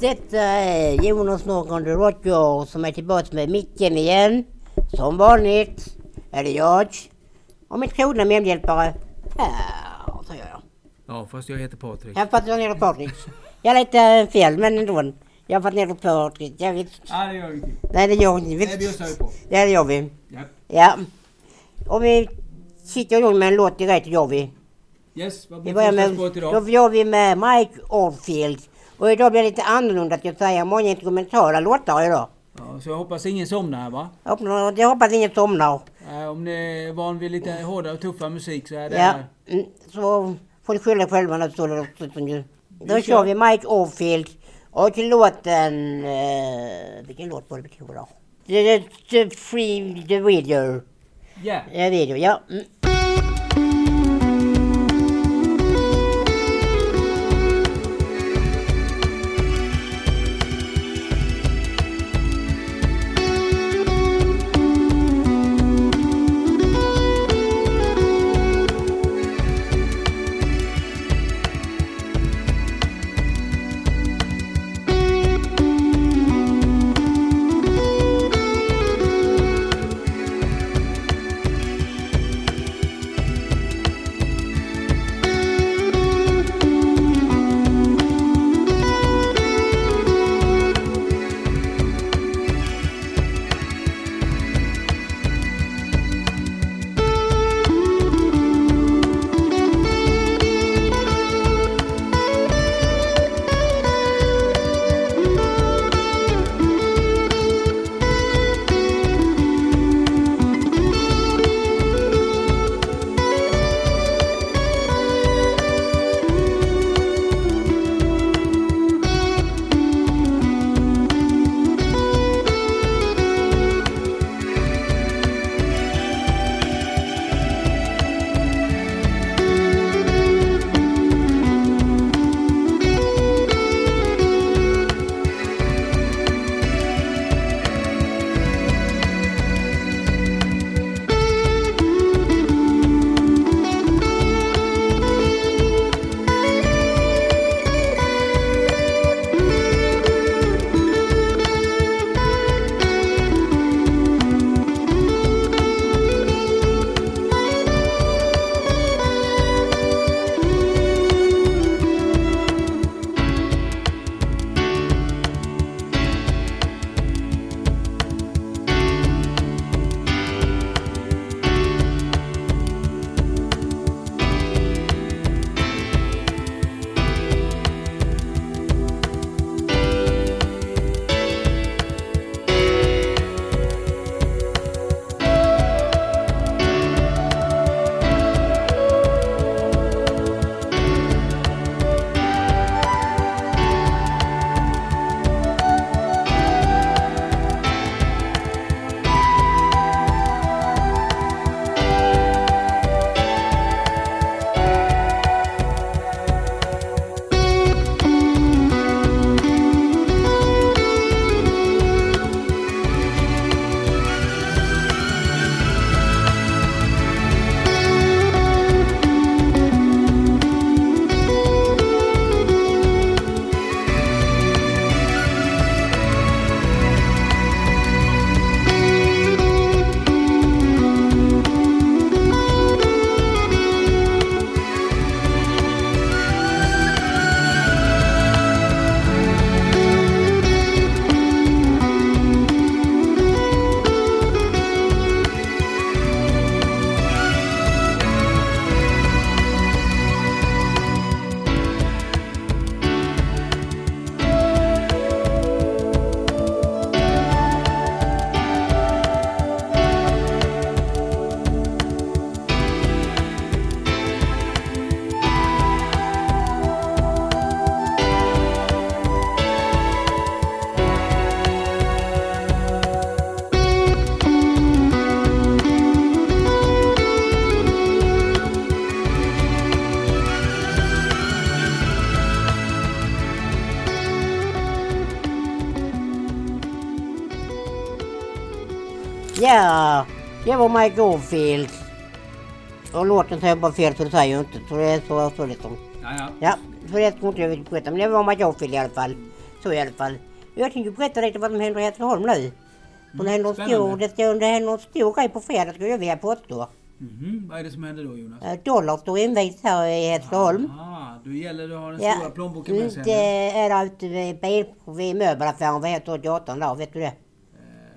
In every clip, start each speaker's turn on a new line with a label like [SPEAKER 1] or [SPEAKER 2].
[SPEAKER 1] Detta är Jonas Norgren The Rocker som är tillbaka med micken igen. Som vanligt är det jag och min trogna medhjälpare Per, säger jag.
[SPEAKER 2] Ja, fast jag heter Patrik.
[SPEAKER 1] Jag har fått ner Patrik. Jag är lite fel men ändå. Jag har fått ner Patrik. Jag vet.
[SPEAKER 2] Ja, det gör ingenting.
[SPEAKER 1] Nej det gör vi
[SPEAKER 2] Det bjussar vi på.
[SPEAKER 1] Ja det gör vi.
[SPEAKER 2] Ja.
[SPEAKER 1] Ja. Och vi sitter igång med en låt direkt gör vi.
[SPEAKER 2] Yes, vad blir första spåret
[SPEAKER 1] då
[SPEAKER 2] idag?
[SPEAKER 1] gör vi med Mike Oldfield. Och idag blir det lite annorlunda att jag säger många instrumentala låtar idag.
[SPEAKER 2] Ja, så jag hoppas ingen somnar här va?
[SPEAKER 1] Jag hoppas- Jag hoppas ingen somnar.
[SPEAKER 2] Eh, om ni är van vid lite hårdare och tuffare musik så är det
[SPEAKER 1] Ja,
[SPEAKER 2] här.
[SPEAKER 1] mm, så får ni skylla er själva när Då kör vi Mike Oldfield och låten... Eh, vilken låt var det vi tog då? The, the, the Free the Video.
[SPEAKER 2] Ja.
[SPEAKER 1] Ja, video, ja. Mm. Var Mike Oldfield. Och låten säger bara fel så det säger jag inte. Så det är så, så liksom.
[SPEAKER 2] Ja, ja.
[SPEAKER 1] Ja, för det ska inte jag berätta. Men det var Mike Oldfield i alla fall. Så i alla fall. Jag tänkte berätta lite vad som händer i Hässleholm nu. Och det händer en stor, det, händer en stor grej på fredag skulle jag vilja påstå.
[SPEAKER 2] Mhm. Vad är det som händer då Jonas?
[SPEAKER 1] Eh, Dollar står invigs här i Hässleholm.
[SPEAKER 2] Ah, då gäller det att ha den
[SPEAKER 1] Ja,
[SPEAKER 2] stora plånboken med sig.
[SPEAKER 1] det är ute vid, bil, vid möbelaffären, vad heter gatan där, vet du det?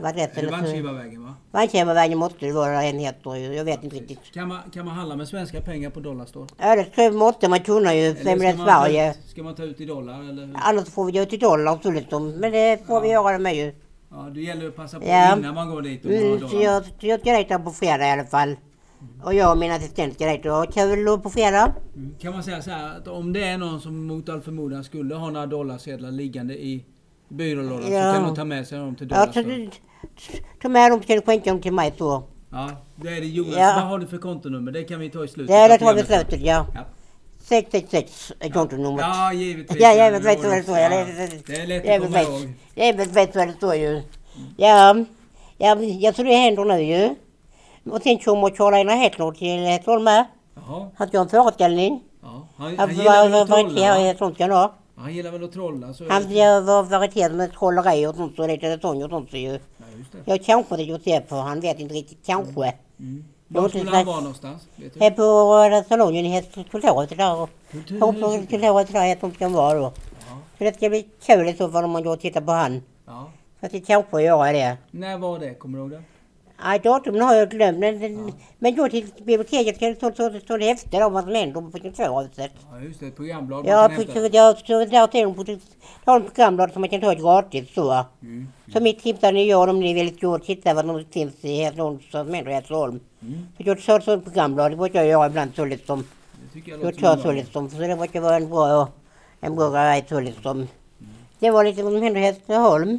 [SPEAKER 1] Vad rätt
[SPEAKER 2] det
[SPEAKER 1] så?
[SPEAKER 2] Vagnkivarvägen va?
[SPEAKER 1] Vagnkivarvägen måste det vara den heter jag vet inte riktigt.
[SPEAKER 2] Kan man, kan man handla med svenska pengar på Dollarstore?
[SPEAKER 1] Ja det tror jag måste man kunna ju, det
[SPEAKER 2] man
[SPEAKER 1] Sverige.
[SPEAKER 2] Ska man ta ut i dollar eller? hur?
[SPEAKER 1] Annars får vi gå till dollar så liksom, men det får vi göra med ju.
[SPEAKER 2] Ja, det gäller att passa på
[SPEAKER 1] Ja.
[SPEAKER 2] innan man går dit och
[SPEAKER 1] Mm, så
[SPEAKER 2] dollar.
[SPEAKER 1] jag, så jag ska dit på fredag i alla fall. Och jag och min assistent ska dit och ha kul på fredag.
[SPEAKER 2] Mm. Kan man säga så här att om det är någon som mot all förmodan skulle ha några dollarsedlar liggande i byrålådan
[SPEAKER 1] Ja.
[SPEAKER 2] så kan de ta med sig dem till
[SPEAKER 1] Ja, så
[SPEAKER 2] Dollarstore.
[SPEAKER 1] du, ta med dem du skänka dem till mig så.
[SPEAKER 2] Ja, det är det Jonas.
[SPEAKER 1] Ja.
[SPEAKER 2] Vad har du för kontonummer? Det kan vi ta i slutet.
[SPEAKER 1] Det det tar vi
[SPEAKER 2] programmet.
[SPEAKER 1] slutet ja.
[SPEAKER 2] Ja.
[SPEAKER 1] 666 är kontonumret.
[SPEAKER 2] Ja, givetvis.
[SPEAKER 1] Ja, jag vet vad det står.
[SPEAKER 2] Ja,
[SPEAKER 1] Det
[SPEAKER 2] är lätt
[SPEAKER 1] jag
[SPEAKER 2] att komma ihåg.
[SPEAKER 1] jag vet, vad det står ju. Ja, ja, ja så det händer nu ju. Och sen kommer Karl-Einar Hässler till Hässleholm med. Han ha en föreställning.
[SPEAKER 2] Ja. Han,
[SPEAKER 1] Han
[SPEAKER 2] han gillar
[SPEAKER 1] i
[SPEAKER 2] trolla? va?
[SPEAKER 1] Han ha.
[SPEAKER 2] Han gillar väl att trolla? Så
[SPEAKER 1] Han vara varieté med trolleri och sånt och lite sång och sånt så ju.
[SPEAKER 2] Ja, just det.
[SPEAKER 1] Jag kanske det jag ser på, han vet inte riktigt, kanske.
[SPEAKER 2] Mm.
[SPEAKER 1] Jag
[SPEAKER 2] Var skulle han vara någonstans? Vet du?
[SPEAKER 1] Här på eh, salongen i Hässleholmskontoret där. och- kontoret där Hässleholm ska vara då. Så det ska bli kul i så fall om man går och tittar på han.
[SPEAKER 2] Ja.
[SPEAKER 1] Så att det kanske göra det.
[SPEAKER 2] När var det? Kommer du ihåg det?
[SPEAKER 1] Nej, datumen har jag glömt. Men, men, men gå till biblioteket ska det stå, stå, stå det efter om vad som händer på kontoret.
[SPEAKER 2] Ja, just det. Ett programblad man
[SPEAKER 1] Ja,
[SPEAKER 2] kan
[SPEAKER 1] på,
[SPEAKER 2] hämta.
[SPEAKER 1] jag så där dem på har de programblad som man kan ta gratis så.
[SPEAKER 2] Mm.
[SPEAKER 1] Så mitt tips är ni gör om ni vill gå och titta vad som finns i Hässleholm som händer i Hässleholm.
[SPEAKER 2] Mm.
[SPEAKER 1] För jag tar så ett programblad, det brukar jag göra ibland så liksom.
[SPEAKER 2] Det tycker jag
[SPEAKER 1] Jag
[SPEAKER 2] låter
[SPEAKER 1] tar
[SPEAKER 2] som
[SPEAKER 1] så liksom, så det brukar vara en bra, en bra grej så liksom. Det var lite vad som hände i Hässleholm.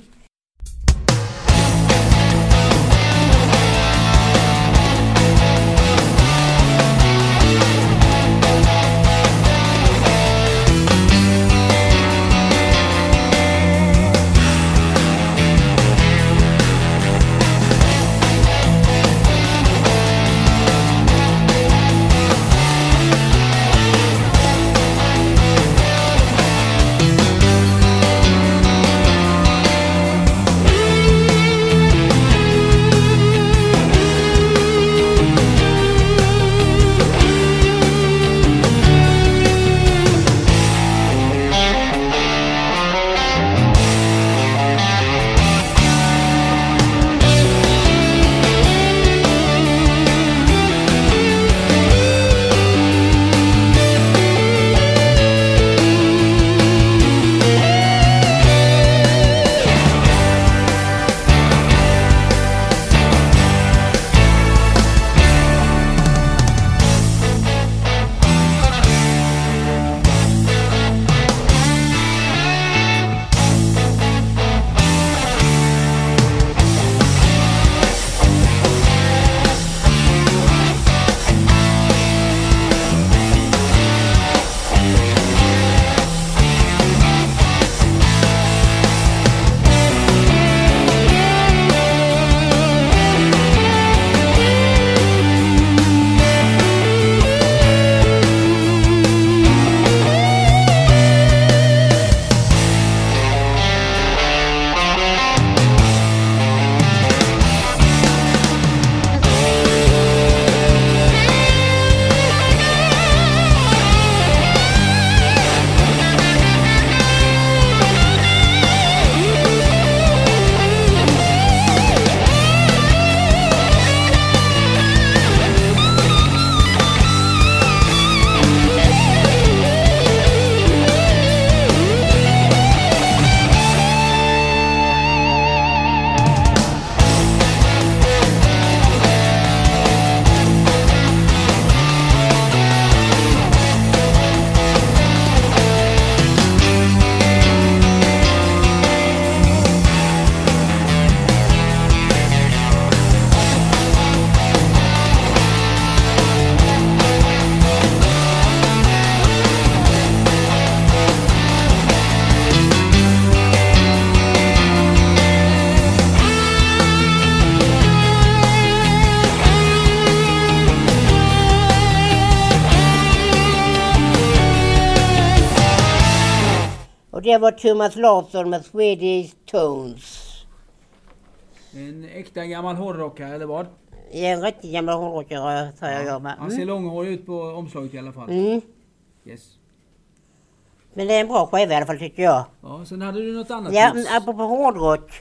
[SPEAKER 1] Det var Thomas Larsson med Swedish Tones.
[SPEAKER 2] En äkta gammal hårdrockare eller vad?
[SPEAKER 1] En riktig gammal hårdrockare säger jag med.
[SPEAKER 2] Han ser
[SPEAKER 1] Mm.
[SPEAKER 2] långhårig ut på omslaget i alla fall.
[SPEAKER 1] Mm.
[SPEAKER 2] Yes.
[SPEAKER 1] Men det är en bra skiva i alla fall tycker jag.
[SPEAKER 2] Ja, sen hade du något annat
[SPEAKER 1] Ja,
[SPEAKER 2] tips.
[SPEAKER 1] apropå hårdrock.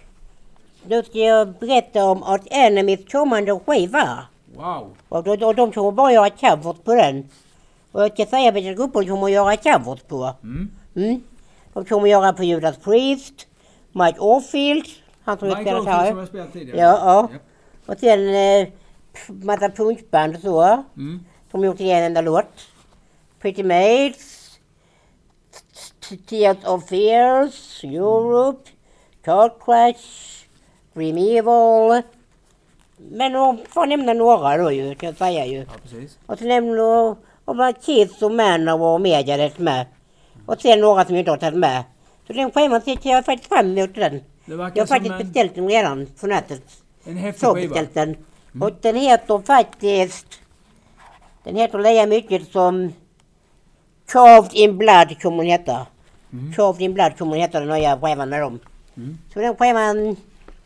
[SPEAKER 1] Då ska jag berätta om att Enemies kommande skiva.
[SPEAKER 2] Wow.
[SPEAKER 1] Och, de, och de kommer bara göra covers på den. Och jag ska säga vilka grupper de kommer göra covers på.
[SPEAKER 2] Mm.
[SPEAKER 1] Mm. De kommer att göra på Judas Priest, Mike Oldfield, han som
[SPEAKER 2] Mike
[SPEAKER 1] spelat
[SPEAKER 2] Oldfield som
[SPEAKER 1] här.
[SPEAKER 2] jag spelat tidigare.
[SPEAKER 1] Ja, ja.
[SPEAKER 2] Japp.
[SPEAKER 1] Och sen eh, massa punkband och så.
[SPEAKER 2] Mm.
[SPEAKER 1] Som gjort en enda låt. Pretty Maids, Tears of Fears, Europe, Car Crash, Dream Evil. Men de får nämna några då ju, kan jag säga ju.
[SPEAKER 2] Ja, precis.
[SPEAKER 1] Och så nämner om Kiss och Manowar och Megadeth med. Och sen några som jag inte har tagit med. Så den skivan ser jag faktiskt fram emot den. Jag har faktiskt
[SPEAKER 2] en,
[SPEAKER 1] beställt den redan på nätet.
[SPEAKER 2] en häftig skiva.
[SPEAKER 1] den. Och den heter faktiskt... Den heter lika mycket som Carved in Blood kommer den heta.
[SPEAKER 2] Mm.
[SPEAKER 1] Carved in Blood kommer den heta den nya skivan med dem.
[SPEAKER 2] Mm.
[SPEAKER 1] Så den skivan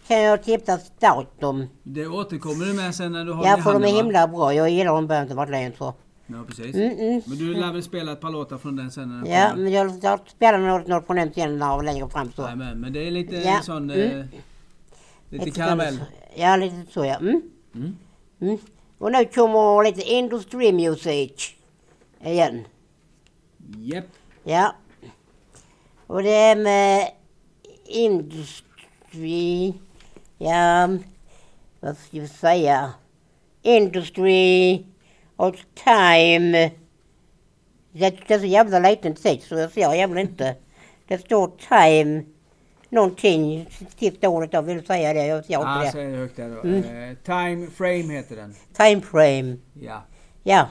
[SPEAKER 1] kan jag tipsa starkt om.
[SPEAKER 2] Det återkommer du med sen när du har
[SPEAKER 1] Ja
[SPEAKER 2] den i
[SPEAKER 1] för de är
[SPEAKER 2] handen,
[SPEAKER 1] himla bra. Jag gillar dem längre så.
[SPEAKER 2] Ja, precis.
[SPEAKER 1] Mm, mm.
[SPEAKER 2] Men du lär väl spela ett par låtar från den sen när den
[SPEAKER 1] Ja
[SPEAKER 2] kommer?
[SPEAKER 1] men jag, jag spelar något, något på den sen längre fram så.
[SPEAKER 2] Nej, men, men det är lite
[SPEAKER 1] Ja,
[SPEAKER 2] sån...
[SPEAKER 1] mm.
[SPEAKER 2] Eh, lite karamell.
[SPEAKER 1] Ja lite så ja. Mm.
[SPEAKER 2] Mm.
[SPEAKER 1] Mm. Och nu kommer lite industry music igen.
[SPEAKER 2] Japp.
[SPEAKER 1] Ja. Och det är med industry, ja, vad ska vi säga? Industry och time. Det, är så jävla liten text så jag ser jävla inte. Det står time någonting, sista ordet jag vill säga det, jag ser inte det.
[SPEAKER 2] säg det högt där då.
[SPEAKER 1] Mm.
[SPEAKER 2] Eh, Time Frame heter den.
[SPEAKER 1] Time frame,
[SPEAKER 2] Ja.
[SPEAKER 1] ja.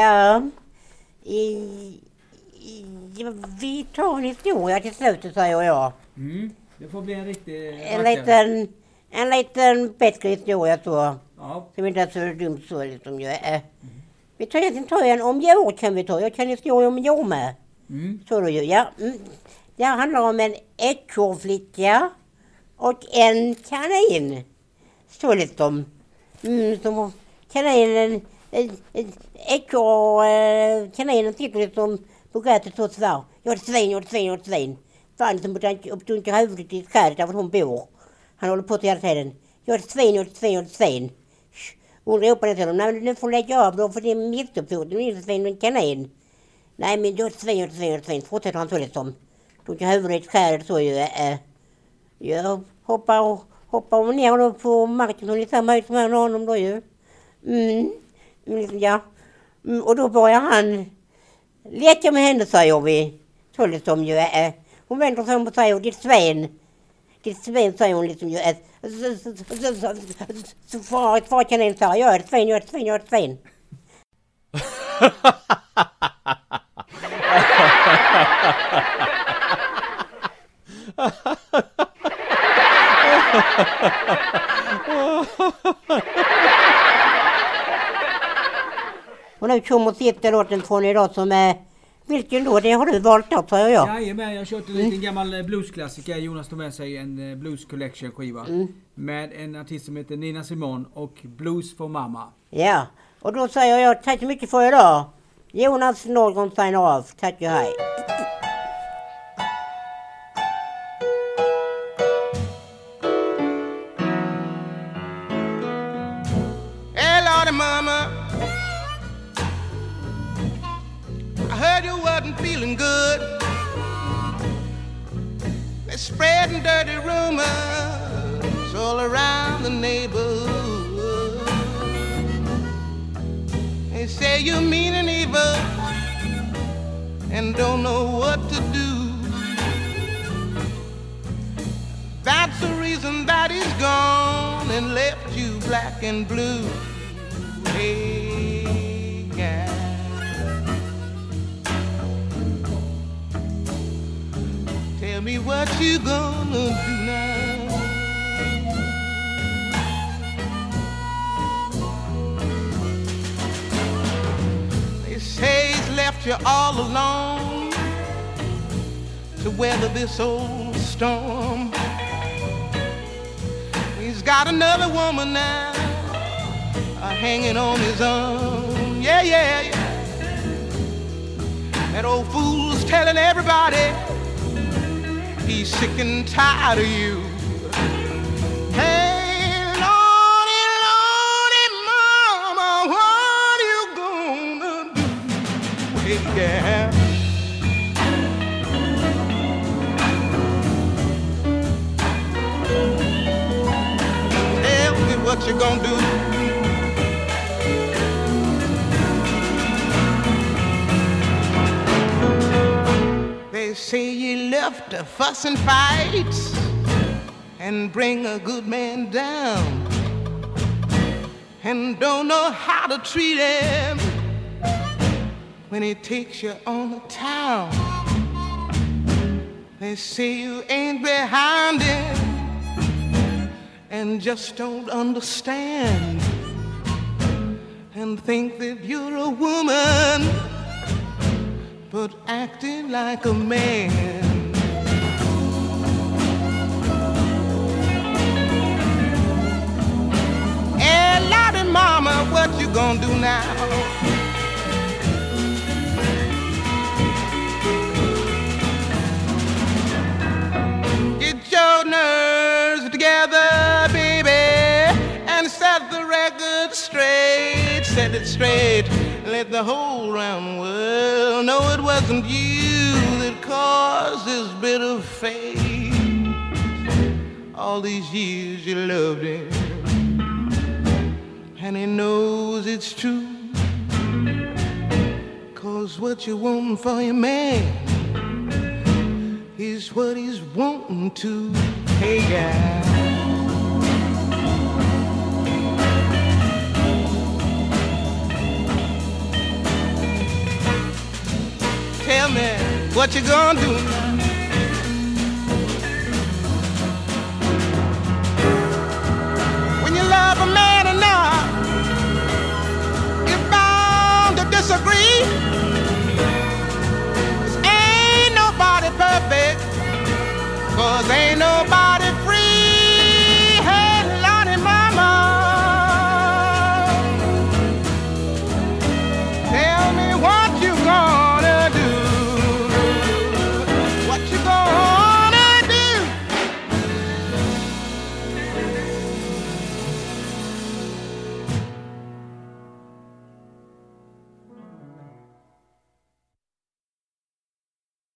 [SPEAKER 1] Ja. I, i, vi tar en historia till slutet säger jag.
[SPEAKER 2] Mm. Det får bli en riktig
[SPEAKER 1] En liten, en liten bättre historia så.
[SPEAKER 2] Ja.
[SPEAKER 1] Som inte är så dumt så liksom ju är. Vi tar en om djur kan vi ta. Jag kan historia om djur med.
[SPEAKER 2] Mm.
[SPEAKER 1] Så du ju, ja. Mm. Det handlar om en ekorrflicka och en kanin. Så liksom. Mm, som kaninen, ekorre, eh, kaninen sitter liksom på gräset så sådär. Jag är ett svin, jag är ett svin, jag är ett svin. Fan dunkar huvudet i trädet där hon bor. Han håller på till hela tiden. Jag är ett svin, jag är ett svin, jag är ett svin. Hon ropar ner till honom. Nej, men nu får du lägga av då för det är missuppfoning. Du är inte svin och en kanin. Nej men du är ett svin, jag är ett svin, jag är ett svin. Fortsätter han så liksom. Dunkar huvudet i trädet så ju. Eh, eh. jag hoppar, hoppar ner då på marken. Hon är i samma höjd som han och liksom honom då ju. Mm. Ja. Mm, och då börjar han leka med henne säger vi. Så liksom ju. Eh, hon vänder sig om och säger ditt svin. Ditt svin säger hon liksom ju. Far far kaninen säger jag är ett svin, jag är ett svin, jag är ett svin. Nu kommer sista låten från idag som är... Vilken då? Det har du valt upp säger jag.
[SPEAKER 2] Jajamän, jag har kört en liten gammal eh, bluesklassiker. Jonas tog med sig en eh, Blues Collection skiva.
[SPEAKER 1] Mm.
[SPEAKER 2] Med en artist som heter Nina Simone och Blues for Mama.
[SPEAKER 1] Ja, och då säger jag tack så mycket för idag. Jonas Norrgren signar av. Tack och hej.
[SPEAKER 3] Hey, Lordy, Mama. Heard you wasn't feeling good. They're spreading dirty rumors all around the neighborhood. They say you mean and evil and don't know what to do. That's the reason that he's gone and left you black and blue. Tell me what you gonna do now. They say he's left you all alone to weather this old storm. He's got another woman now uh, hanging on his arm. Yeah, yeah, yeah. That old fool's telling everybody he's sick and tired of you. Hey, Lordy, Lordy, Mama, what you gonna do? Hey, yeah. Tell me what you gonna do. They say to fuss and fight and bring a good man down and don't know how to treat him when he takes you on the town. They say you ain't behind him and just don't understand and think that you're a woman but acting like a man. Lottie Mama, what you gonna do now? Get your nerves together, baby, and set the record straight. Set it straight. Let the whole round world know it wasn't you that caused this bit of fate. All these years you loved him, and he knows it's true. Cause what you want for your man is what he's wanting to. Hey, guy. Tell me what you gonna do. Cause ain't nobody